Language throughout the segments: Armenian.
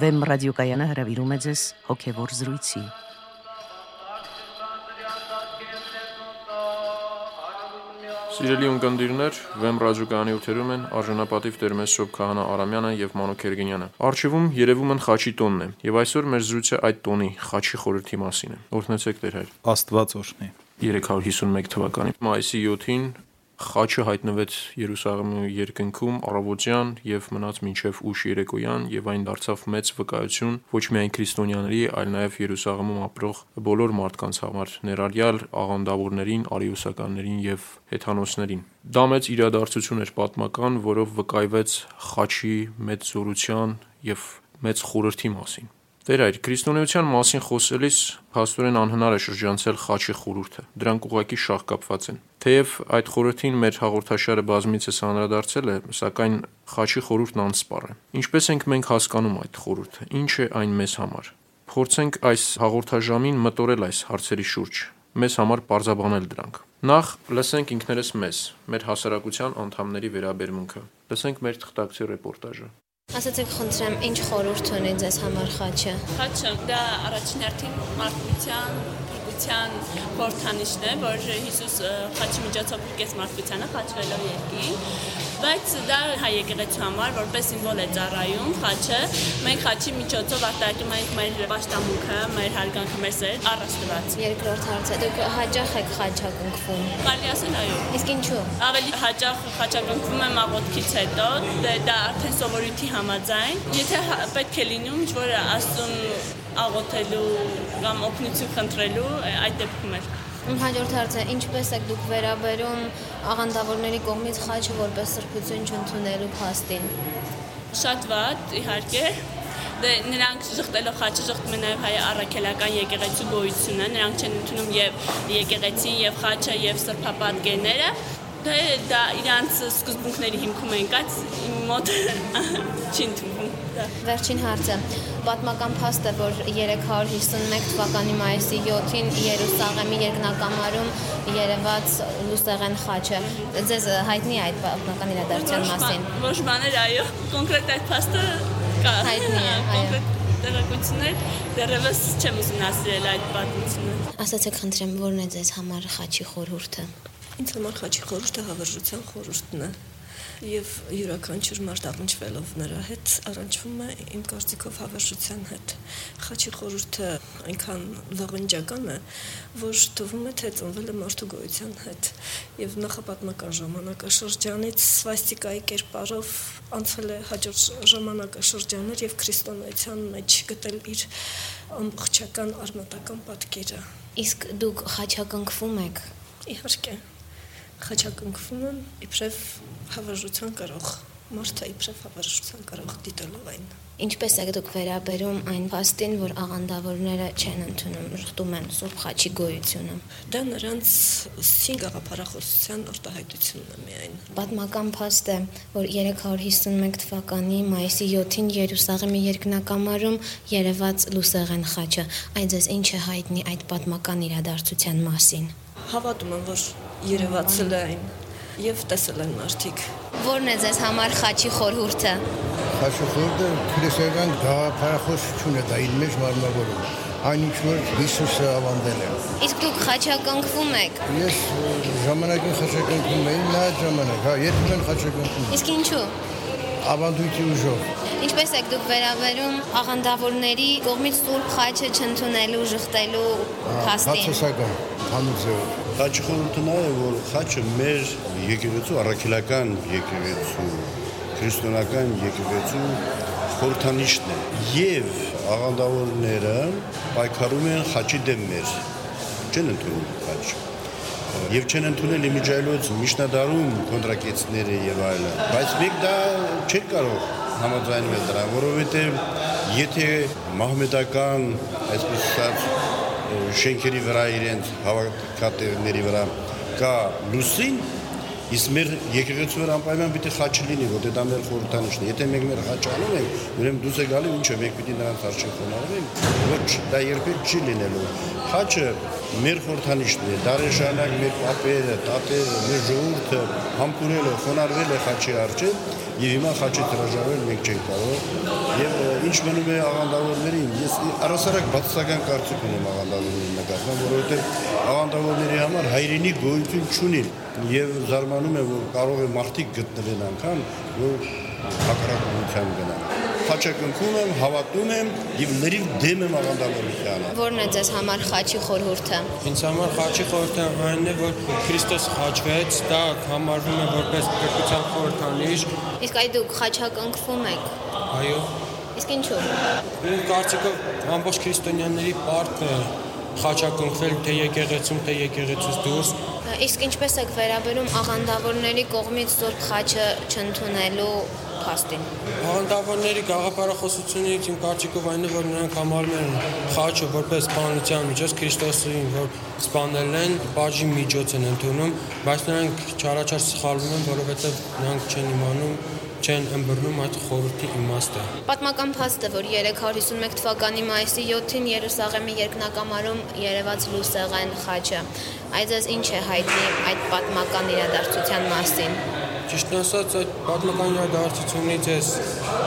Վեմ ռադիոկայանը հրավիրում է ձեզ հոգևոր զրույցի։ Սիրելի ունկնդիրներ, Վեմ ռադիոկայանի ութերում են արժանապատիվ Տերմես Շոփ Քահանա Արամյանը եւ Մանուկ Երգենյանը։ Արխիվում երևում են խաչի տոնն է, եւ այսօր մեր զրույցը այդ տոնի խաչի խորհրդի մասին է։ Օրհնեցեք Տեր հայր։ Աստված օրհնի։ 351 թվականի մայիսի 7-ին խաչը հայտնվեց Երուսաղեմի երկնքում առավոտյան եւ մնաց մինչեւ ուշ երեկոյան եւ այն դարձավ մեծ վկայություն ոչ միայն քրիստոնյաների, այլ նաեւ Երուսաղեմում ապրող բոլոր մարդկանց համար, ներառյալ աղանդավորներին, արիուսականներին եւ հեթանոսներին։ Դա մեծ իրադարձություն էր պատմական, որով վկայվեց խաչի մեծ զորության եւ մեծ խորհրդի մասին։ Տեր այր, քրիստոնեության մասին խոսելիս փաստորեն անհնար է շրջանցել խաչի խորհուրդը։ Դրանք ուղակի շահկապված են։ Թեև այդ խորհրդին մեր հաղորդաշարը բազմիցս անդրադարձել է, սակայն խաչի խորհուրդն անսպառ է։ Ինչպես ենք մենք հասկանում այդ խորհուրդը։ Ինչ է այն մեզ համար։ Փորձենք այս հաղորդաժամին մտորել այս հարցերի շուրջ մեզ համար parzabanել դրանք։ Նախ լսենք ինքներս մեզ, մեր հասարակության անդամների վերաբերմունքը։ Լսենք մեր թղթակցի ռեպորտաժը։ Ասացեք խնդրեմ, ինչ խորհուրդ ունի ձեզ համար խաչը։ Խաչը դա առաջին հերթին մարդկության փրկության խորհրդանիշն է, որ Հիսուս խաչի միջոցով փրկեց մարդկությանը խաչվելով երկին, բայց դա հայ եկեղեցու համար որպես սիմվոլ է ծառայում խաչը։ Մենք խաչի միջոցով արտահայտում ենք մեր պաշտամունքը, մեր հարգանքը, մեր սեր առ Աստված։ Երկրորդ հարցը՝ դուք հաճախ եք խաչակնքվում։ Կարելի ասել այո։ Իսկ ինչու։ Ավելի հաճախ խաչակնքվում եմ աղոթքից հետո, դե դա արդեն սովորույթի համաձայն։ Եթե պետք է լինում ինչ-որ աստուն աղոթելու կամ օգնություն խնդրելու, այդ դեպքում է։ Իմ հաջորդ հարցը՝ ինչպես եք դուք վերաբերում աղանդավորների կողմից խաչը որպես սրբություն չընդունելու փաստին։ Շատ վատ, իհարկե, դե նրանք շղթելով խաչը շղթում են նաև հայ առաքելական եկեղեցու գոյությունը, նրանք չեն ընդունում եւ եկեղեցին եւ խաչը եւ սրբապատկերները, դե դա իրանց սկզբունքների հիմքում են կած իմ մոտ չի ընդունվում դա։ Վերջին հարցը։ Պատմական փաստ է, որ 351 թվականի մայիսի 7-ին Երուսաղեմի երկնակամարում երևաց լուսեղեն խաչը։ Ձեզ հայտնի է այդ պատմական իրադարձության մասին։ Ոչ բաներ, այո, կոնկրետ այդ փաստը կա։ Հայտնի է, այո։ Կոնկրետ տեղեկություններ դեռևս չեմ ուսումնասիրել այդ պատմությունը։ Ասացեք խնդրեմ, ո՞րն է ձեզ համար խաչի խորհուրդը։ Ինձ համար խաչի խորհուրդը հավերժության խորհուրդն է եւ յուրաքանչյուր մարդ առնչվելով նրա հետ առնչվում է իմ կարծիքով հավերժության հետ խաչի խորհուրդը այնքան լողնջական է որ թվում է թե ծնվել է մարդու գոյության հետ եւ նախապատմական ժամանակաշրջանից սվաստիկայի կերպարով անցել է հաջորդ ժամանակաշրջաններ եւ քրիստոնեության մեջ գտել իր ամբողջական արմատական պատկերը իսկ դուք խաչակնքվում եք իհարկե խաչակնքվում եմ իբրև հավերժության կարող մարդը իբրև հավերժության կարող դիտելով այն Ինչպես եք դուք վերաբերում այն փաստին, որ աղանդավորները չեն ընդունում, շղթում են Սուրբ Խաչի գոյությունը։ Դա նրանց սին գաղափարախոսության արտահայտությունն է միայն։ Պատմական փաստ է, որ 351 թվականի մայիսի 7-ին Երուսաղեմի երկնակամարում երևաց լուսեղեն խաչը։ Այդ ձեզ ինչ է հայտնի այդ պատմական իրադարձության մասին։ Հավատում եմ, որ երևացել է այն եւ տեսել են մարդիկ։ Որն է ձեզ համար խաչի խորհուրդը։ Խաչի խորհուրդը քրիստոնեական գաղափարախոսություն է դա իր մեջ մարմնավորում այն ինչ որ Հիսուսը ավանդել է։ Իսկ դուք խաչակնքվում եք։ Ես ժամանակին խաչակնքում էի նա ժամանակ, հա, երբեմն խաչակնքում։ Իսկ ինչու։ Ավանդույթի ուժով։ Ինչպես եք դուք վերաբերում աղանդավորների կողմից Սուրբ Խաչը չընդունելու, ժխտելու փաստին։ Հացասական, հանուն ձևով։ Խաչի խորհուրդը նա է, որ խաչը մեր եկեղեցու առաքելական եկեղեցու քրիստոնական եկեղեցու խորհրդանիշն է եւ աղանդավորները պայքարում են խաչի դեմ մեր չեն ընդունում խաչ եւ չեն ընդունել իմիջայլոց միջնադարում կոնտրակեցները եւ այլն բայց մենք դա չենք կարող համաձայնվել դրան որովհետեւ եթե մահմեդական այսպես ասած շենքերի վրա իրենց հավաքատեղիների վրա կա լուսին Իսկ մեր եկեղեցու վրա անպայման պիտի խաչ լինի, որտեղ դա մեր խորհրդանիշն է։ Եթե մենք մեր խաչ անում ենք, ուրեմն դուս է գալի ինչ է, մենք պիտի նրանց արժեք խոնարհվենք։ Ոչ, դա երբեք չի լինելու։ Խաչը մեր խորհրդանիշն է, դարեշանակ մեր պապերը, տատերը, մեր ժողովուրդը համբուրել է, խոնարհվել է խաչի արժե, եւ հիմա խաչի հրաժարվել մենք չենք կարող։ Եվ ինչ մնում է աղանդավորներին, ես առասարակ բացասական կարծիք ունեմ աղանդավորների նկատմամբ, որովհետև աղանդավորների համար հայրենի գոյություն չունի եւ զարմանում է որ կարող է մարդիկ գտնվեն անգամ, որ հակառակության գնան խաչակնքում եմ, հավատում եմ եւ լրիվ դեմ եմ աղանդավորությանը։ Որն է ձեզ համար խաչի խորհուրդը։ Ինձ համար խաչի խորհուրդը այն է, որ Քրիստոս խաչվեց, դա համարվում է որպես փրկության խորհրդանիշ։ Իսկ այ դուք խաչակնքվում եք։ Այո։ Իսկ ինչու։ Իմ կարծիքով ամբողջ քրիստոնյաների պարտքը խաչակնքվել թե եկեղեցում, թե եկեղեցուց դուրս։ Իսկ ինչպես եք վերաբերում աղանդավորների կողմից Սուրբ խաչը չընդունելու փաստին։ Հանդավանների գաղափարախոսությունից իմ կարծիքով այն է, որ նրանք համարում են խաչը որպես սպանության միջոց Քրիստոսին, որ սպանել են, բաժի միջոց են ընդունում, բայց նրանք չարաչար սխալվում են, որովհետև նրանք չեն իմանում չեն ըմբռնում այդ խորհրդի իմաստը։ Պատմական փաստ է, որ 351 թվականի մայիսի 7-ին Երուսաղեմի երկնակամարում երևաց լուսեղեն խաչը։ Այդ ձեզ ինչ է հայտնի այդ պատմական իրադարձության մասին։ Ճիշտն ասած, այդ պատմական իրադարձությունից ես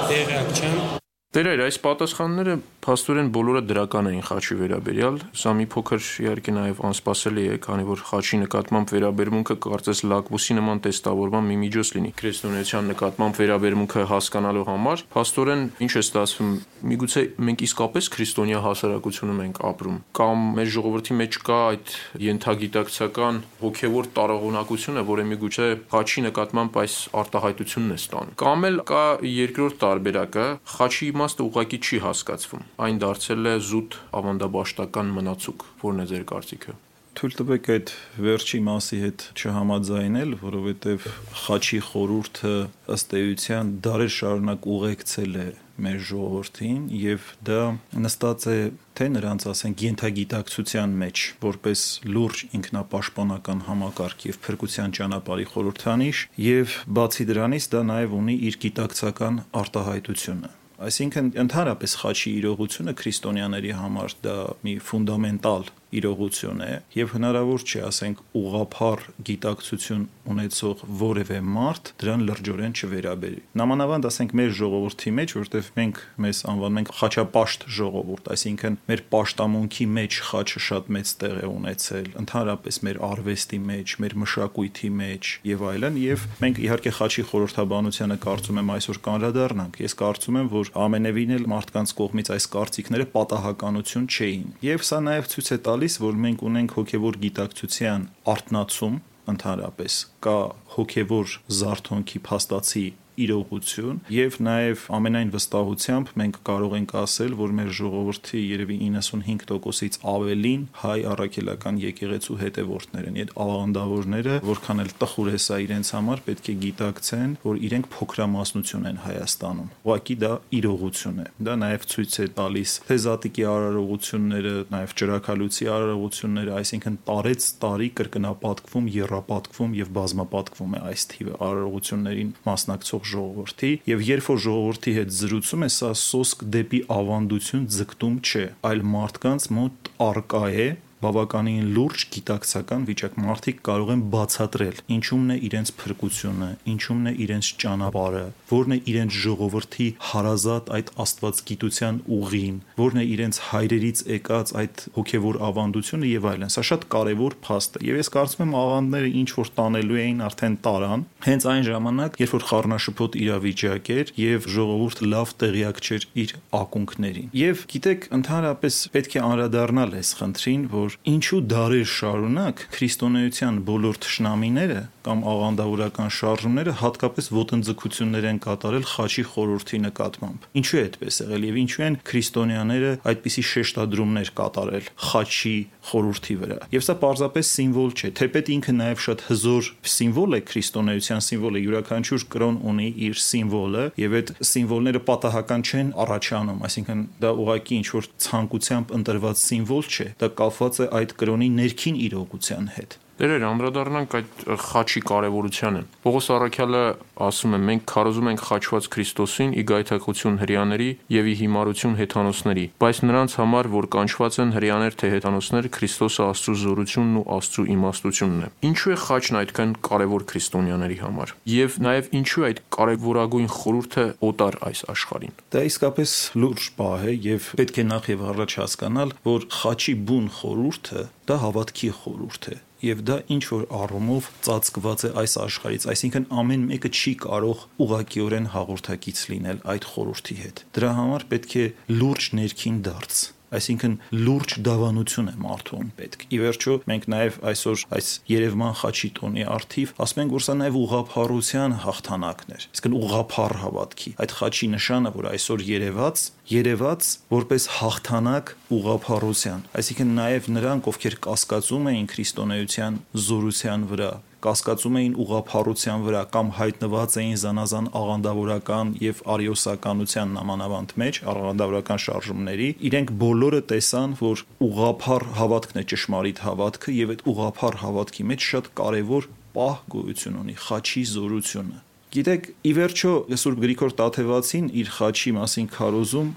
տեղյակ չեմ, Տերեր, այս պատասխանները փաստորեն բոլորը դրական էին խաչի վերաբերյալ։ Սա մի փոքր իհարկե նաև անսպասելի է, քանի որ խաչի նկատմամբ վերաբերմունքը կարծես լակմուսի նման տեստավորման մի միջոց լինի։ Քրիստոնեության նկատմամբ վերաբերմունքը հասկանալու համար փաստորեն ինչ է ստացվում։ Միգուցե մենք իսկապես քրիստոնյա հասարակությունում ենք ապրում, կամ մեր ժողովրդի մեջ կա այդ յենթագիտակցական հոգևոր տարողունակությունը, որը միգուցե խաչի նկատմամբ այս արտահայտությունն է ստանում։ Կամ էլ կա երկրորդ տարբերակը, խաչի իմաստը ուղակի չի հասկացվում։ Այն դարձել է զուտ ավանդաբաշտական մնացուկ։ Որն է ձեր կարծիքը։ Թույլ տվեք այդ վերջի մասի հետ չհամաձայնել, որովհետև խաչի խորուրդը ըստ էության դարեր շարունակ ուղեկցել է մեր ժողովրդին եւ դա նստած է թե նրանց ասենք յենթագիտակցության մեջ որպես լուրջ ինքնապաշտպանական համակարգ եւ փրկության ճանապարհի խորհրդանիշ եւ բացի դրանից դա նաեւ ունի իր գիտակցական արտահայտությունը Այսինքն ընդհանրապես խաչի իրողությունը քրիստոնյաների համար դա մի ֆունդամենտալ իրողություն է եւ հնարավոր չէ, ասենք, ուղափառ գիտակցություն ունեցող որևէ մարդ դրան լրջորեն չվերաբերի։ Նամանավանդ ասենք մեր ժողովրդի մեջ, որտեղ մենք մեզ անվանում ենք խաչապաշտ ժողովուրդ, այսինքն մեր պաշտամունքի մեջ խաչը շատ մեծ տեղ է ունեցել, ընդհանրապես մեր արվեստի մեջ, մեր մշակույթի մեջ եւ այլն, եւ մենք իհարկե խաչի խորհրդաբանությանը կարծում եմ այսօր կանրադառնանք։ Ես կարծում եմ, որ ամենևին էլ մարդկանց կողմից այս կարծիքները պատահականություն չէին։ Եվ սա նաեւ ցույց է տալիս տալիս, որ մենք ունենք հոգևոր գիտակցության արտնացում ընդհանրապես կա հոգևոր զարթոնքի փաստացի իրողություն եւ նաեւ ամենայն վստահությամբ մենք կարող ենք ասել, որ մեր ժողովրդի երևի 95%-ից ավելին հայ առաքելական եկեղեցու հետևորդներ են։ Այդ ավանդավորները, որքան էլ տխուր է սա իրենց համար, պետք է գիտակցեն, որ իրենք փոքրամասնություն են Հայաստանում։ Ուղղակի դա իրողություն է։ Դա նաեւ ցույց է տալիս թե զատիկի արարողությունները, նաեւ ճրակալույցի արարողությունները, այսինքն տարեց տարի կրկնապատկվում, երրապատկվում եւ բազմապատկվում է այս թիվը արարողություններին մասնակցող ապրող ժողովրդի եւ երբ որ ժողովրդի հետ զրուցում է սա սոսկ դեպի ավանդություն ձգտում չէ այլ մարդկանց մոտ արկա է բավականին լուրջ գիտակցական վիճակ մարդիկ կարող են բացատրել ինչումն է իրենց փրկությունը, ինչումն է իրենց ճանապարհը, որն է իրենց ժողովրդի հարազատ այդ աստվածգիտության ուղին, որն է իրենց հայրերից եկած այդ հոգևոր ավանդությունը եւ այլն։ Սա շատ կարեւոր փաստ է։ Եվ ես կարծում եմ աղանդները ինչ որ տանելու էին արդեն տարան, հենց այն ժամանակ, երբ որ խառնաշփոթ իրավիճակ էր եւ ժողովուրդ լավ տեղյակ չէր իր ակունքներին։ Եվ գիտեք, ընդհանրապես պետք է անդրադառնալ այս խնդրին, որ որ ինչու դարեր շարունակ քրիստոնեության բոլոր ճշնամիները կամ աղանդավորական շարժումները հատկապես ոտնձգություններ են կատարել խաչի խորհրդի նկատմամբ։ Ինչու է այդպես եղել եւ ինչու են քրիստոնյաները այդպիսի շեշտադրումներ կատարել խաչի խորհրդի վրա։ Եվ սա պարզապես սիմվոլ չէ, թեպետ ինքը նաեւ շատ հզոր սիմվոլ է քրիստոնեության սիմվոլ է, յուրաքանչյուր կրոն ունի իր սիմվոլը եւ այդ սիմվոլները պատահական չեն առաջանում, այսինքն դա ուղղակի ինչ որ ցանկությամբ ընտրված սիմվոլ չէ, դա կապված է այդ կրոնի ներքին իրողության հետ։ Դե Տերեր, անդրադառնանք այդ խաչի կարևորությանը։ Պողոս Արաքյալը ասում է. «Մենք քարոզում ենք խաչված Քրիստոսին՝ ի գայթակղություն հрьяաների եւ ի հիմարություն հեթանոսների, բայց նրանց համար, որ կանչված են հрьяաներ թե հեթանոսներ, Քրիստոսը Աստծո զորությունն ու Աստծո իմաստությունն է»։ Ինչու է խաչն այդքան կարևոր քրիստոնյաների համար։ Եվ նաեւ ինչու է այդ կարևորագույն խորհուրդը օտար այս աշխարհին։ Դա իսկապես լուրջ բան է եւ պետք է նախ եւ առաջ հասկանալ, որ խաչի բուն խորհուրդը դա հավատքի խորհուրդ է եւ դա ինչ որ առումով ծածկված է այս աշխարից, այսինքն ամեն մեկը չի կարող ուղղակիորեն հաղորդակից լինել այդ խորհրդի հետ։ Դրա համար պետք է լուրջ ներքին դարձ այսինքն լուրջ դավանություն է մարդուն պետք։ Ի վերջո մենք նաև այսօր այս Երևան խաչի տոնի արթիվ ասում ենք, որ սա նաև ուղափառության հաղթանակն էր։ Իսկն ուղափառ հավատքի։ Այդ խաչի նշանը, որ այսօր Երևաց, Երևաց որպես հաղթանակ ուղափառության, այսինքն նաև նրանք, ովքեր կասկածում էին քրիստոնեության զորության վրա, կասկածում էին ուղափառության վրա կամ հայտնված էին զանազան աղանդավորական եւ արիոսականության նամանավանդ մեջ, աղանդավորական շարժումների, իրենք բոլորը տեսան, որ ուղափառ հավատքն է ճշմարիտ հավատքը եւ այդ ուղափառ հավատքի մեջ շատ կարեւոր պահ գոյություն ունի խաչի զորությունը։ Գիտեք, ի վերջո Սուրբ Գրիգոր Տաթևացին իր խաչի մասին քարոզում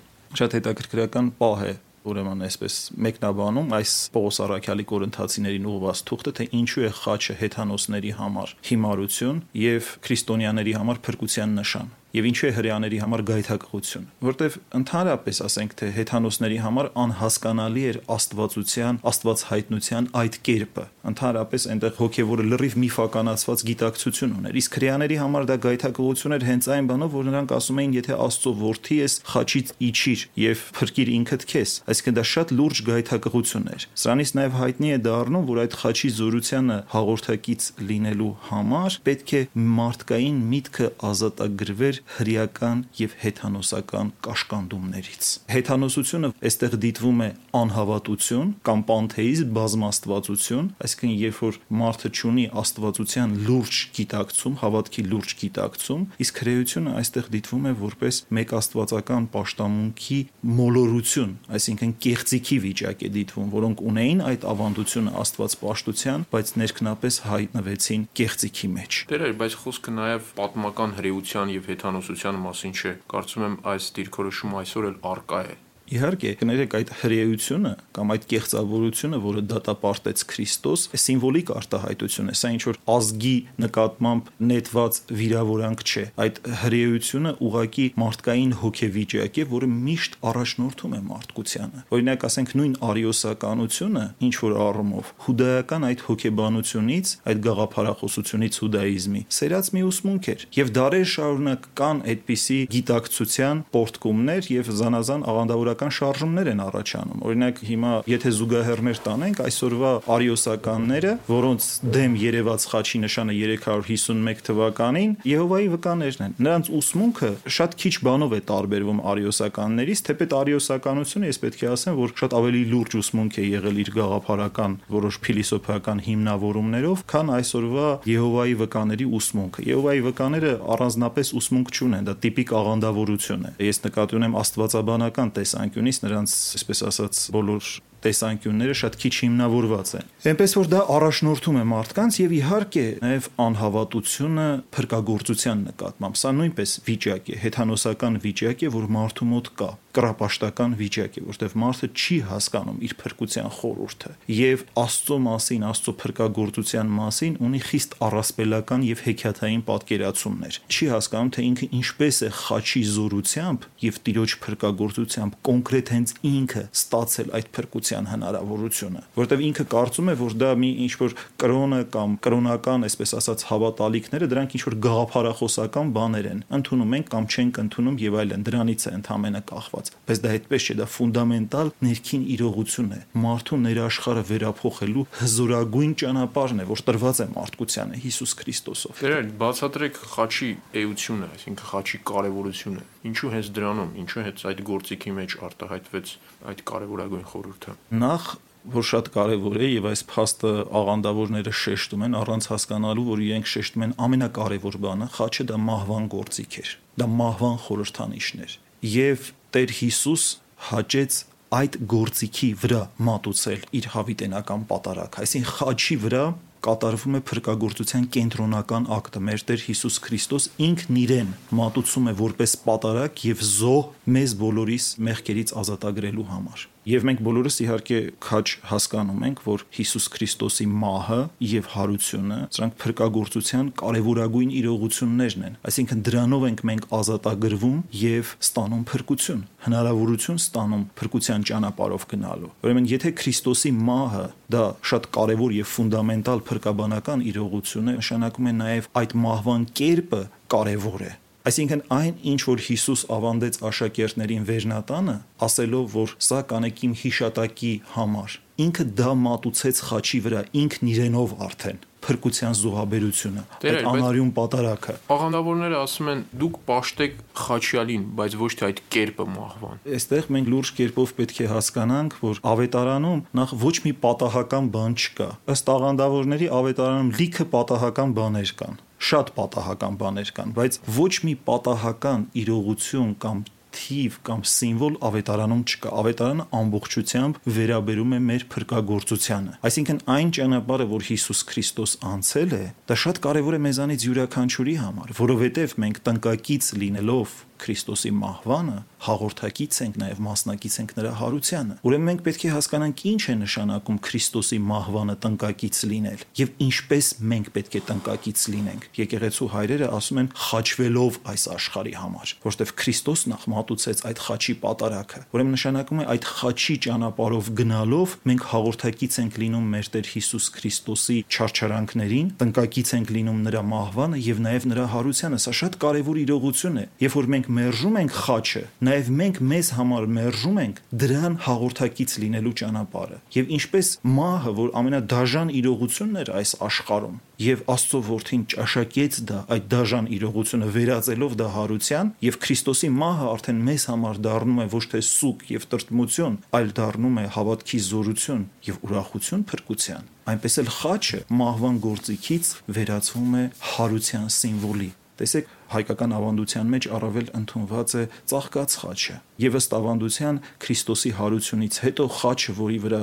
շատ հետաքրքրական պահ է ուրեմն այսպես մեկնաբանում այս Պողոս Արաքյալի կորընթացիներին ուղված թուղթը, թե ինչու է խաչը հեթանոսների համար հիմարություն եւ քրիստոնյաների համար փրկության նշան եւ ինչու է հрьяաների համար գայթակղություն, որտեվ ընդհանրապես ասենք թե հեթանոսների համար անհասկանալի էր աստվածության, աստվածհայտնության այդ կերպը։ Ընդհանրապես այնտեղ հոգեվորը լրիվ միֆականացված գիտակցություն ուներ։ Իսկ հрьяաների համար դա գայթակղություն էր հենց այն բանով, որ նրանք ասում էին, եթե Աստծո որդի ես, խաչից իջիր եւ փրկիր ինքդ քեզ։ Այսինքն դա շատ լուրջ գայթակղություն էր։ Սրանից նաեւ հայտնի է դառնում, որ այդ խաչի զորությունը հաղորդակից լինելու համար պետք է մարդկային միտքը ազատագրվեր հրեական եւ հեթանոսական կաշկանդումներից։ Հեթանոսությունը այստեղ դիտվում է անհավատություն կամ պանթեիզմ, բազմաստվածություն, այսինքն երբ որ մարդը ունի աստվածության լուրջ գիտակցում, հավատքի լուրջ գիտակցում, իսկ հրեությունը այստեղ դիտվում է որպես մեկ աստվածական պաշտամունքի մոլորություն, այսինքն կեղծիքի վիճակ է դիտվում, որոնք ունեին այդ ավանդությունը աստված պաշտության, բայց ներքնապես հայտնվեցին կեղծիքի մեջ։ Դեր էր, բայց խոսքը նաև պատմական հրեության եւ հեթանոսության հեթանոսության մասին չէ։ Կարծում եմ այս դիրքորոշումը այսօր էլ արկա է Իհարկե, կներեք այդ հրեությունը կամ այդ կեղծավորությունը, որը դատապարտեց Քրիստոս, սիմվոլիկ արտահայտություն է, սա ինչ որ ազգի նկատմամբ նետված վիրավորանք չէ։ Այդ հրեությունը ուղակի մարդկային հոգեվիճակ է, որը միշտ առաջնորդում է մարդկությանը։ Օրինակ, ասենք նույն արիոսականությունը, ինչ որ առումով հուդայական այդ հոգեբանությունից, այդ գաղափարախոսությունից հուդայիզմի սերած մի ուսմունք էր։ Եվ դարեր շարունակ կան այդպիսի գիտակցության պորտկումներ եւ զանազան աղանդավոր կրոնական շարժումներ են առաջանում։ Օրինակ հիմա եթե զուգահեռներ տանենք այսօրվա արիոսականները, որոնց դեմ Երևաց խաչի նշանը 351 թվականին Եհովայի վկաներն են։ Նրանց ուսմունքը շատ քիչ բանով է տարբերվում արիոսականներից, թեպետ արիոսականությունը ես պետք է ասեմ, որ շատ ավելի լուրջ ուսմունք է եղել իր գաղափարական որոշ փիլիսոփայական հիմնավորումներով, քան այսօրվա Եհովայի վկաների ուսմունքը։ Եհովայի վկաները առանձնապես ուսմունք չունեն, դա տիպիկ աղանդավորություն է։ Ես նկատի ունեմ աստվածաբանական տեսակ տեսանկյունից նրանց, այսպես ասած, բոլոր տեսանկյունները շատ քիչ հիմնավորված են։ Էնպես որ դա առաջնորդում է մարդկանց եւ իհարկե նաեւ անհավատությունը փրկagorցության նկատմամբ։ Սա նույնպես վիճակ է, հեթանոսական վիճակ է, որ մարդու մոտ կա կրապաշտական վիճակ է, որտեղ մարդը չի հասկանում իր փրկության խորհուրդը եւ Աստծո մասին, Աստծո փրկagorցության մասին ունի խիստ առասպելական եւ հեքիաթային պատկերացումներ։ Չի հասկանում, թե ինքը ինչպես է խաչի զորությամբ եւ տիրոջ փրկagorցությամբ կոնկրետ հենց ինքը ստացել այդ փրկության հնարավորությունը, որտեղ ինքը կարծում է, որ դա մի ինչ որ կրոնը կամ կրոնական, այսպես ասած, հավատալիքները դրանք ինչ որ գաղափարախոսական բաներ են։ Ընդունում են կամ չենք ընդունում եւ այլն։ Դրանից է ընդհանրապես կախված բայց դա այդպես չէ, դա ֆունդամենտալ ներքին իրողություն է։ Մարդու ներաշխարը վերափոխելու հզորագույն ճանապարհն է, որ տրված է մարդկությանը Հիսուս Քրիստոսով։ Դերել բացատրեք խաչի էությունը, այսինքն խաչի կարևորությունը։ Ինչու հենց դրանում, ինչու հենց այդ գործիքի մեջ արտահայտվեց այդ կարևորագույն խորհուրդը։ Նախ որ շատ կարևոր է եւ այս փաստը աղանդավորները շեշտում են առանց հասկանալու, որ իրենք շեշտում են ամենակարևոր բանը, խաչը դա մահվան գործիք էր։ Դա մահվան խորհրդանիշն էր։ Եվ Տեր Հիսուս հաճեց այդ գործիքի վրա մատուցել իր հավիտենական պատարակ, այսին խաչի վրա կատարվում է փրկagorցության կենտրոնական ակտը։ Մեր Տեր Հիսուս Քրիստոս ինքն իրեն մատուցում է որպես պատարակ եւ զոհ մեզ բոլորիս մեղքերից ազատագրելու համար։ Եվ մենք բոլորս իհարկե քաչ հասկանում ենք, որ Հիսուս Քրիստոսի մահը եւ հարությունը սրանք փրկagorցության կարևորագույն իրողություններն են։ Այսինքն դրանով ենք մենք ազատագրվում եւ ստանում փրկություն, հնարավորություն ստանում փրկության ճանապարհով գնալու։ Ուրեմն եթե Քրիստոսի մահը դա շատ կարևոր եւ ֆունդամենտալ փրկաբանական իրողություն է, նշանակում է նաեւ այդ մահվան կերպը կարևոր է Այսինքն այն, ինչ որ Հիսուս ավանդեց աշակերտներին վերնատանը, ասելով, որ սա կանեք իմ հիշատակի համար, ինքը դա մատուցեց խաչի վրա, ինքն իրենով արդեն փրկության զոհաբերությունը, այդ անարյուն պատարակը։ Աղանդավորները ասում են՝ դուք պաշտեք խաչյալին, բայց ոչ թե այդ կերպը մահվան։ Այստեղ մենք լուրջ կերպով պետք է հասկանանք, որ ավետարանում նախ ոչ մի պատահական բան չկա։ Ըստ աղանդավորների ավետարանում լիքը պատահական բաներ կան շատ պատահական բաներ կան, բայց ոչ մի պատահական իրողություն կամ թիվ կամ սիմվոլ ավետարանում չկա։ Ավետարանը ամբողջությամբ վերաբերում է մեր փրկagorցությանը։ Այսինքն այն ճանապարհը, որ Հիսուս Քրիստոս անցել է, դա շատ կարևոր է մեզանից յուրաքանչյուրի համար, որովհետև մենք տնկակից լինելով Քրիստոսի մահվանը հաղորդակից ենք նաև մասնակից ենք նրա հարությանը։ Ուրեմն մենք պետք է հասկանանք ինչ է նշանակում Քրիստոսի մահվանը տնկակից լինել եւ ինչպես մենք պետք է տնկակից լինենք։ Եկեղեցու հայրերը ասում են խաչվելով այս աշխարհի համար, որովհետեւ Քրիստոս նախ մատուցեց այդ խաչի պատարակը։ Ուրեմն նշանակում է այդ խաչի ճանապարհով գնալով մենք հաղորդակից ենք լինում մեր Տեր Հիսուս Քրիստոսի չարչարանքներին, տնկակից ենք լինում նրա մահվանը եւ նաեւ նրա հարությանը։ Սա շատ կարեւոր իրողություն է։ Երբ որ մենք մերժում ենք խաչը, նաև մենք մեզ համար մերժում ենք դրան հաղորդակից լինելու ճանապարհը։ Եվ ինչպես մահը, որ ամենադաժան իրողությունն էր այս աշխարհում, եւ Աստծո որդին ճաշակեց դա այդ դաժան իրողությունը վերածելով դա հարության եւ Քրիստոսի մահը արդեն մեզ համար դառնում է ոչ թե սուկ եւ տրտմություն, այլ դառնում է հավատքի զորություն եւ ուրախություն փրկության։ Այնպես էլ խաչը մահվան գործիքից վերածվում է հարության սիմվոլի։ Տեսեք, հայկական ավանդության մեջ առավել ընդունված է ծաղկած խաչը։ Եվ ըստ ավանդության Քրիստոսի հարությունից հետո խաչը, որի վրա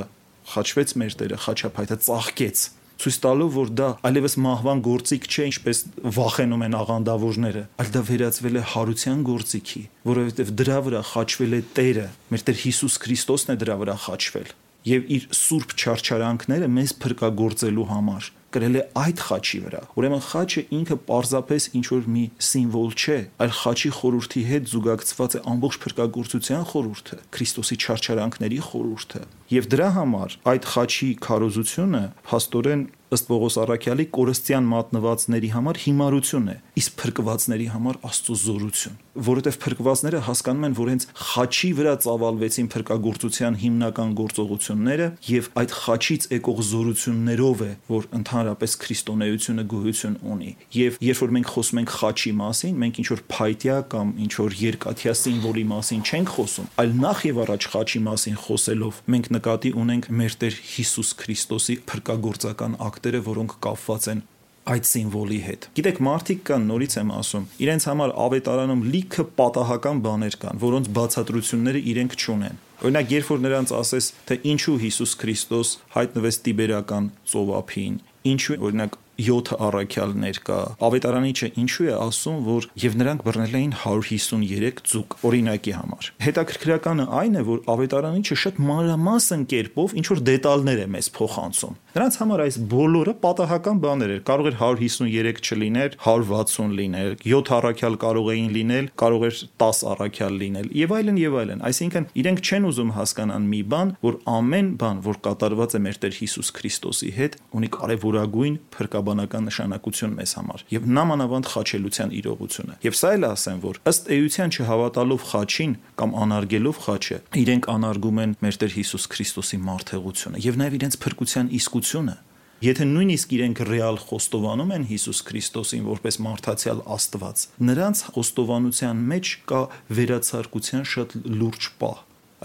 խաչվեց մեր Տերը, խաչափայտը ծաղկեց ցույց տալով որ դա այլևս մահվան գործիք չէ ինչպես վախենում են աղանդավորները այլ դա վերածվել է հարության գործիքի որովհետև դրա վրա խաչվել է Տերը մեր Տեր Հիսուս Քրիստոսն է դրա վրա խաչվել եւ իր սուրբ չարչարանքները մեզ փրկagorցելու համար կրել է այդ խաչի վրա։ Ուրեմն խաչը ինքը պարզապես ինչ որ մի սիմվոլ չէ, այլ խաչի խորհրդի հետ զուգակցված է ամբողջ փրկagorցության խորհուրդը, Քրիստոսի չարչարանքների խորհուրդը։ Եվ դրա համար այդ խաչի քարոզությունը փաստորեն ըստ Պողոս Արաքյալի կորստյան մատնվածների համար հիմարություն է, իսկ փրկվածների համար Աստծո զորություն, որովհետև փրկվածները հասկանում են, որ հենց խաչի վրա ծավալվեցին փրկagorցության հիմնական գործողությունները եւ այդ խաչից եկող զորություններով է, որ ընդհանրապես քրիստոնեությունը գոյություն ունի։ Եվ երբ որ մենք խոսում ենք խաչի մասին, մենք ինչ որ փայտյա կամ ինչ որ երկաթյա սիմվոլի մասին չենք խոսում, այլ նախ եւ առաջ խաչի մասին խոսելով մենք նկատի ունենք մեր Տեր Հիսուս Քրիստոսի փրկagorցական ակտ ֆակտորը, որոնք կապված են այդ սիմվոլի հետ։ Գիտեք, մարդիկ կան, նորից եմ ասում, իրենց համար ավետարանում լիքը պատահական բաներ կան, որոնց բացատրությունները իրենք չունեն։ Օրինակ, երբ որ նրանց ասես, թե ինչու Հիսուս Քրիստոս հայտնվեց Տիբերական ծովափին, ինչու օրինակ 7 առաքյալներ կա։ Ավետարանիչը ինչու է ասում, որ եւ նրանք բռնել էին 153 ձուկ օրինակի համար։ Հետաքրքրականը այն է, որ ավետարանիչը շատ մանրամասն կերպով ինչ որ դետալներ է մեզ փոխանցում։ Նրանց համար այս բոլորը պատահական բաներ էր։ Կարող էր 153 չլիներ, 160 լիներ, 7 առաքյալ կարող էին լինել, կարող էր 10 առաքյալ լինել եւ այլն եւ այլն։ Այսինքն իրենք չեն ուզում հասկանան մի բան, որ ամեն բան, որ կատարված է մեր Տեր Հիսուս Քրիստոսի հետ, ունի կարևորագույն փրկաբանական նշանակություն մեզ համար եւ նամանավանդ խաչելության իրողությունը։ Եվ սա էլ ասեմ, որ ըստ էության չհավատալով խաչին կամ անարգելով խաչը, իրենք անարգում են մեր Տեր Հիսուս Քրիստոսի մարդեղությունը եւ նաեւ իրենց փրկության իսկ հեղափոխությունը Եթե նույնիսկ իրենք ռեալ խոստովանում են Հիսուս Քրիստոսին որպես մարդացյալ Աստված, նրանց խոստովանության մեջ կա վերացարկության շատ լուրջ պահ։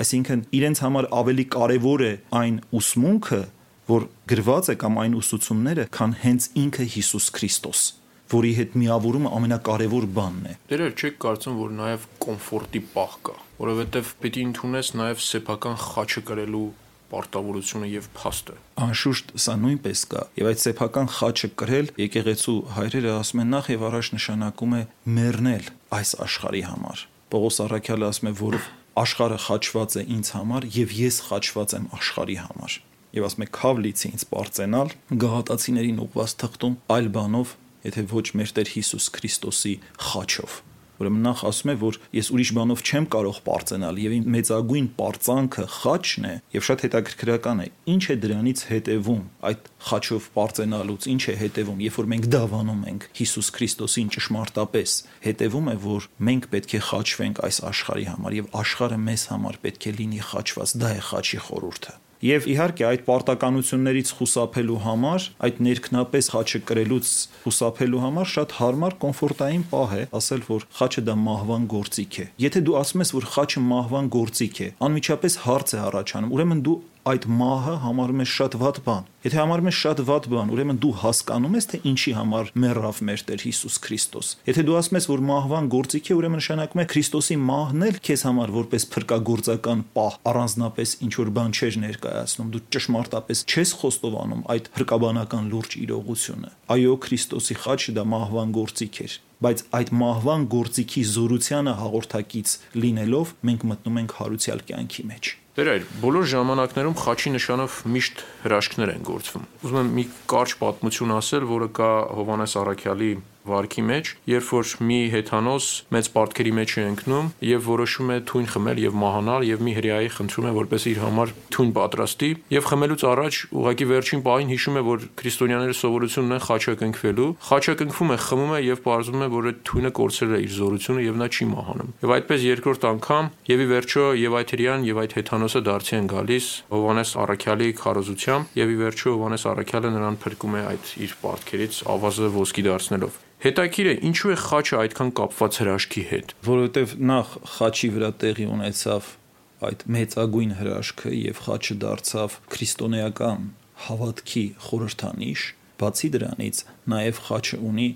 Այսինքն իրենց համար ավելի կարևոր է այն ուսմունքը, որ գրված է կամ այն ուսուցումները, քան հենց ինքը Հիսուս Քրիստոս որի հետ միավորումը ամենակարևոր բանն է։ Դերեր չեք կարծում, որ նաև կոմֆորտի պահ կա, որովհետև է ընդունես նաև սեփական խաչը կրելու պարտավորությունը եւ փաստը։ Անշուշտ սա նույնպես կա, եւ այդ սեփական խաչը կրել եկեղեցու հայրերը ասում են նախ եւ առաջ նշանակում է մեռնել այս աշխարհի համար։ Պողոս Արաքյալը ասում է, որ աշխարհը խաչված է ինձ համար եւ ես խաչված եմ աշխարհի համար եւ ասում է քավլիցի ինձ པարծենալ գահատացիներին ուղված թղթում այլ բանով եթե ոչ մեր Տեր Հիսուս Քրիստոսի խաչով Ուրեմն նախ ասում է, որ ես ուրիշ բանով չեմ կարող པարծենալ եւ իմ մեծագույն པարծանքը խաչն է եւ շատ հետաքրքրական է։ Ինչ է դրանից հետևում այդ խաչով པարծենալուց, ինչ է հետևում, երբ որ մենք դավանում ենք Հիսուս Քրիստոսին ճշմարտապես, հետևում է, որ մենք պետք է խաչվենք այս աշխարհի համար եւ աշխարհը մեզ համար պետք է լինի խաչված, դա է խաչի խորհուրդը։ Եվ իհարկե այդ պարտականություններից խուսափելու համար, այդ ներքնապես խաչը կրելուց խուսափելու համար շատ հարմար կոմֆորտային պահ է ասել, որ խաչը դա մահվան գործիք է։ Եթե դու ասում ես, որ խաչը մահվան գործիք է, անմիջապես հարց է առաջանում, ուրեմն դու այդ մահը համարում ես շատ վատ բան։ Եթե համարում ես շատ վատ բան, ուրեմն դու հասկանում ես, թե ինչի համար մեռավ մեր Տեր Հիսուս Քրիստոս։ Եթե դու ասում ես, որ մահվան գործիք է, ուրեմն նշանակում է Քրիստոսի մահն էլ քեզ համար որպես փրկagorցական պահ առանձնապես ինչ որ բան չէր ներկայացնում։ Դու ճշմարտապես չես խոստովանում այդ հրկաբանական լուրջ իրողությունը։ Այո, Քրիստոսի խաչը դա մահվան գործիք էր բայց այդ մահվան գործիքի զորությանը հաղորդակից լինելով մենք մտնում ենք հարուցյալ կյանքի մեջ Տեր այր, բոլոր ժամանակներում խաչի նշանով միշտ հրաշքներ են գործվում։ Ուզում եմ մի կարճ պատմություն ասել, որը կա Հովանես Արաքյալի վարքի մեջ, երբ որ մի հեթանոս մեծ պարտքերի մեջ է ընկնում եւ որոշում է թույն խմել եւ մահանալ եւ մի հրեայի խնդրում է որպես իր համար թույն պատրաստի եւ խմելուց առաջ ուղակի վերջին պահին հիշում է որ քրիստոնյաները սովորություն ունեն խաչը կնքվելու, խաչը կնքվում է, խմում է եւ բարձվում է որ այդ թույնը կորցրել է իր զորությունը եւ նա չի մահանում։ Եվ այդպես երկրորդ անգամ եւ ի վերջո եւ այդ հրեան եւ այդ հեթանոսը դարձի են գալիս Հովանես Արաքյալի քարոզությամբ եւ ի վերջո Հովանես Արաքյալը նրան փրկում է այդ իր պարտքերից ավազը ոսկի դարձնելով։ Հետաքրիր է, ինչու է խաչը այդքան կապված հրաշքի հետ։ Որովհետև նախ խաչի վրա տեղի ունեցավ այդ մեծագույն հրաշքը եւ խաչը դարձավ քրիստոնեական հավատքի խորհրդանիշ, բացի դրանից նաև խաչը ունի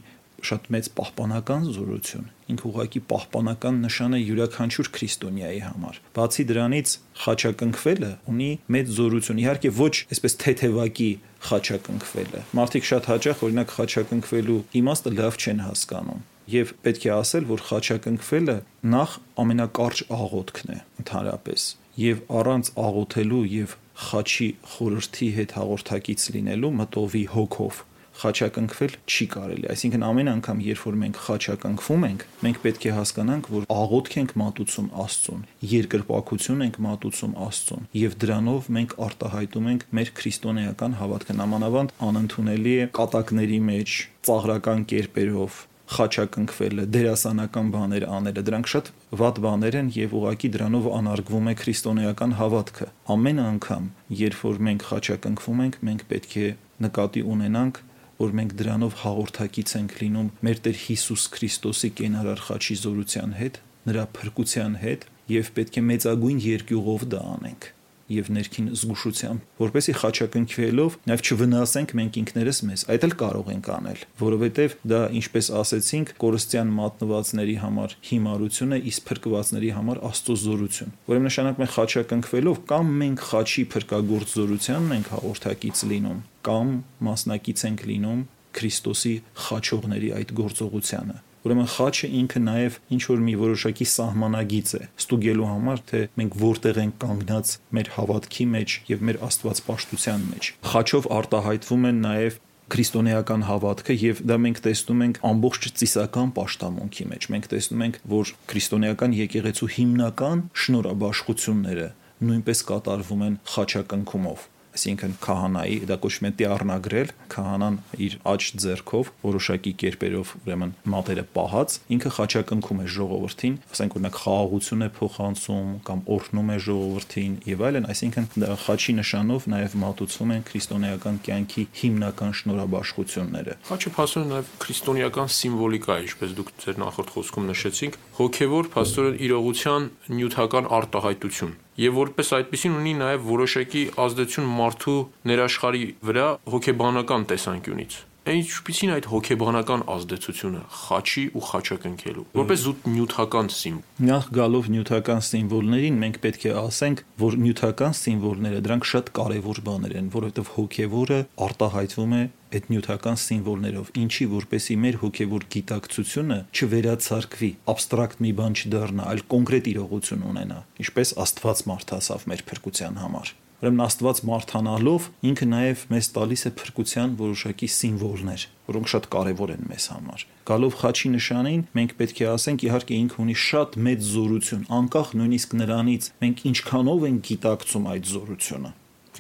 շատ մեծ պահպանական զորություն։ Ինքը ուղղակի պահպանական նշան է յուրաքանչյուր քրիստոնյայի համար։ Բացի դրանից խաչակնքվելը ունի մեծ զորություն։ Իհարկե ոչ այսպես թեթևակի խաչակնքվելը։ Մարդիկ շատ հաճախ օրինակ խաչակնքվելու իմաստը լավ չեն հասկանում եւ պետք է ասել, որ խաչակնքվելը նախ ամենակարճ աղոթքն է ընդհանրապես եւ առանց աղոթելու եւ խաչի խորհրդի հետ հաղորդակից լինելու մտովի հոգով խաչակնքվել չի կարելի։ Այսինքն ամեն անգամ, երբ որ մենք խաչակնքվում ենք, մենք պետք է հասկանանք, որ աղոթք ենք մատուցում Աստծուն, երկրպագություն ենք մատուցում Աստծուն, եւ դրանով մենք արտահայտում ենք մեր քրիստոնեական հավատքը նամանավանդ անընդունելի է կատակների մեջ, ծաղրական կերպերով, խաչակնքվելը, դերասանական բաներ անելը, դրանք շատ վատ բաներ են եւ ուղակի դրանով անարգվում է քրիստոնեական հավատքը։ Ամեն անգամ, երբ որ մենք խաչակնքվում ենք, մենք պետք է նկատի ունենանք որ մենք դրանով հաղորդակից ենք լինում մեր Տեր Հիսուս Քրիստոսի կենարար խաչի զորության հետ, նրա փրկության հետ եւ պետք է մեծագույն երկյուղով դա անենք եւ ներքին զգուշությամբ, որպեսի խաչակնքվելով նաեւ չվնասենք մենք ինքներս մեզ, այդ էլ կարող ենք անել, որովհետեւ դա ինչպես ասեցինք, կորստյան մատնվածների համար հիմարություն է, իսկ փրկվածների համար Աստծո զորություն։ Ուրեմն նշանակում է խաչակնքվելով կամ մենք խաչի փրկագործ զորությանն ենք հաղորդակից լինում, կամ մասնակից ենք լինում Քրիստոսի խաչողների այդ գործողությանը Ուրեմն խաչը ինքը նաև ինչ որ մի որոշակի սահմանագիծ է ստուգելու համար, թե մենք որտեղ ենք կանգնած մեր հավատքի մեջ եւ մեր աստվածպաշտության մեջ։ Խաչով արտահայտվում են նաև քրիստոնեական հավատքը եւ դա մենք տեսնում ենք ամբողջ ծիսական աշտամունքի մեջ մենք տեսնում ենք որ քրիստոնեական եկեղեցու հիմնական շնորհաբաշխությունները նույնպես կատարվում են խաչակնքումով այսինքն քահանայի դա կոչվում է տիառնագրել քահանան իր աճ ձեռքով որոշակի կերպերով ուրեմն մատերը պահած ինքը խաչակնքում է ժողովրդին ասենք օրինակ խաղաղություն է փոխանցում կամ օրհնում է ժողովրդին եւ այլն այսինքն խաչի նշանով նաեւ մատուցվում են քրիստոնեական կյանքի հիմնական շնորհաբաշխությունները խաչը փաստորեն նաեւ քրիստոնեական սիմվոլիկա է ինչպես դուք ձեր նախորդ խոսքում նշեցիք հոգեվոր փաստորեն իրողության նյութական արտահայտություն եւ որպես այդպեսին ունի նաեւ որոշակի ազդեցություն մարդու ներաշխարի վրա հոգեբանական տեսանկյունից։ Ինչպիսին այդ հոգեբանական ազդեցությունը խաչի ու խաչակնքելու։ Որպես զուտ նյութական սիմվոլ։ Նախ գալով նյութական սիմվոլներին մենք պետք է ասենք, որ նյութական սիմվոլները դրանք շատ կարևոր բաներ են, որովհետև հոգևորը արտահայտվում է այդ նյութական սիմվոլներով, ինչի որպեսի մեր հոգևոր գիտակցությունը չվերացարկվի, абստրակտ մի բան չդառնա, այլ կոնկրետ իրողություն ունենա, ինչպես Աստված մարդասավ մեր փրկության համար։ Ուրեմն Աստված մարդանալով ինքը նաև մեզ տալիս է փրկության որոշակի սիմվոլներ, որոնք շատ կարևոր են մեզ համար։ Գալով խաչի նշանին, մենք պետք է ասենք, իհարկե ինքը ունի շատ մեծ զորություն, անկախ նույնիսկ նրանից, մենք ինչքանով ենք գիտակցում այդ զորությունը։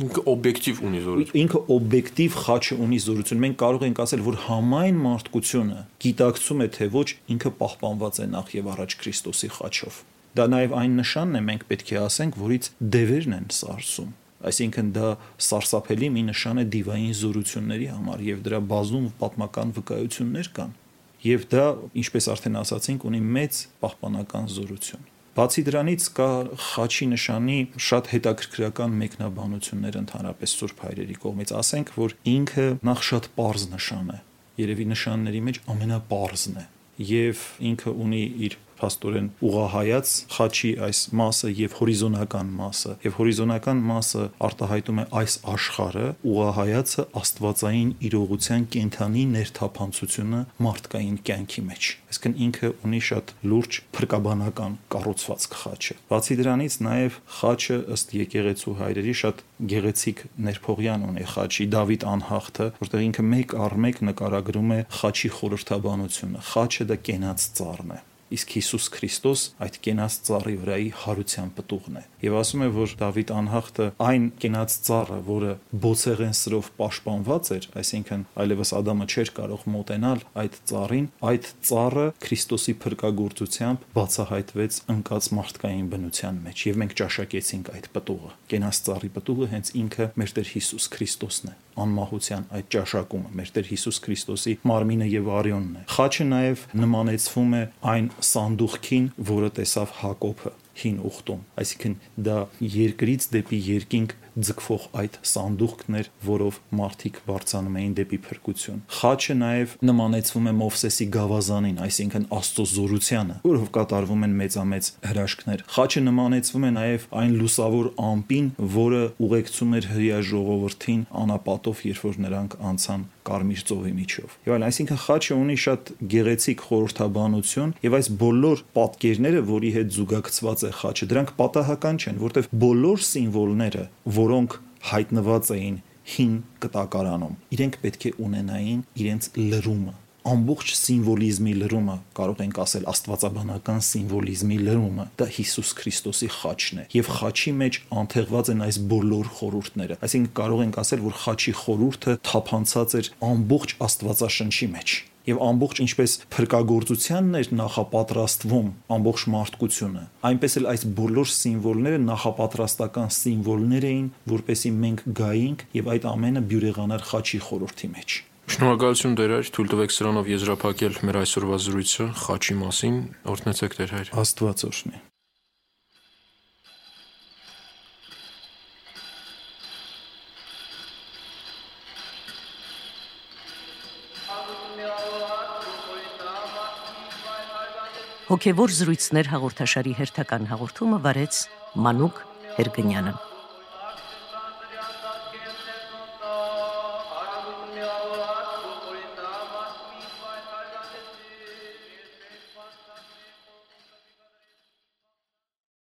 Ինքը օբյեկտիվ ունի զորություն։ Ինքը օբյեկտիվ խաչը ունի զորություն։ Մենք կարող ենք ասել, որ համայն մարդկությունը գիտակցում է, թե ոչ ինքը պահպանված է նախ եւ առաջ Քրիստոսի խաչով։ Դա նաև այն նշանն է, մենք պետք է ասենք, որից դևերն են սարսում այսինքն դա սարսափելի մի նշան է դիվային զորությունների համար եւ դրա բազում պատմական վկայություններ կան եւ դա ինչպես արդեն ասացինք ունի մեծ պահպանական զորություն Բացի դրանից կա խաչի նշանի շատ հետաքրքրական մեկնաբանություններ ընդհանրապես Սուրբ հայրերի կողմից։ Ասենք, որ ինքը նախ շատ པարզ նշան է։ Երևի նշանների մեջ ամենապարզն է եւ ինքը ունի իր փաստորեն ուղահայաց խաչի այս մասը եւ հորիզոնական մասը եւ հորիզոնական մասը արտահայտում է այս աշխարհը ուղահայացը աստվածային իրողության կենթանի ներթափանցությունը մարդկային կյանքի մեջ այսինքն ինքը ունի շատ լուրջ փրկաբանական կառուցվածք խաչը բացի դրանից նաեւ խաչը ըստ եկեղեցու հայրերի շատ գեղեցիկ ներփողյան ունի խաչի Դավիթ անհախտը որտեղ ինքը մեկ առ մեկ նկարագրում է խաչի խորհրդաբանությունը խաչը դա կենաց ծառն է իսկ Հիսուս Քրիստոս այդ կենաց ծառի վրայի հարության պտուղն է։ Եվ ասում է, որ Դավիթ անհախտը այն կենաց ծառը, որը բոցեղեն սրով պաշտպանված էր, այսինքն այլևս Ադամը չէր կարող մոտենալ այդ ծառին, այդ ծառը Քրիստոսի փրկagorցությամբ բացահայտվեց ընկած մարդկային բնության մեջ եւ մենք ճաշակեցինք այդ պտուղը։ Կենաց ծառի պտուղը հենց ինքը մեր Տեր Հիսուս Քրիստոսն է անմահության այդ ճաշակումը մեր Տեր Հիսուս Քրիստոսի մարմինը եւ արյունն է։ Խաչը նաև նմանեցվում է այն սանդուղքին, որը տեսավ Հակոբը հին ուխտում այսինքն դա երկրից դեպի երկինք ձգվող այդ սանդուղքներ, որով մարդիկ բարձանում էին դեպի փրկություն։ Խաչը նաև նմանեցվում է Մովսեսի գավազանին, այսինքն Աստծո զորությանը, որով կատարվում են մեծամեծ հրաշքներ։ Խաչը նմանեցվում է նաև այն լուսավոր ամպին, որը ուղեկցում էր հրեա ժողովրդին անապատով, երբ որ նրանք անցան կարմիր ծովի միջով։ Եվ այլ, այսինքն խաչը ունի շատ գեղեցիկ խորհրդաբանություն եւ այս բոլոր պատկերները, որի հետ զուգակցված է խաչը, դրանք պատահական չեն, որտեղ բոլոր սիմվոլները, որ որոնք հայտնված էին հին կտակարանում։ Իրենք պետք է ունենային իրենց լրումը ամբողջ սիմվոլիզմի լրումը, կարող ենք ասել աստվածաբանական սիմվոլիզմի լրումը, դա Հիսուս Քրիստոսի խաչն է։ Եվ խաչի մեջ անթեղված են այս բոլոր խորհուրդները։ Այսինքն կարող ենք ասել, որ խաչի խորհուրդը թափանցած էր ամբողջ Աստվածաշնչի մեջ եւ ամբողջ ինչպես փրկagorցությանն էր նախապատրաստվում ամբողջ մարդկությունը այնպես էլ այս բոլոր սիմվոլները նախապատրաստական սիմվոլներ էին որպեսի մենք գայինք եւ այդ ամենը բյուրեղանար խաչի խորհրդի մեջ Շնորհակալություն Տեր հայր, թույլ տվեք սրանով եզրափակել մեր այսօրվա զրույցը խաչի մասին։ Օրհնեցեք Տեր հայր։ Աստված օրհնի։ Հոգևոր զրույցներ հաղորդաշարի հերթական հաղորդումը վարեց Մանուկ Հերգնյանը։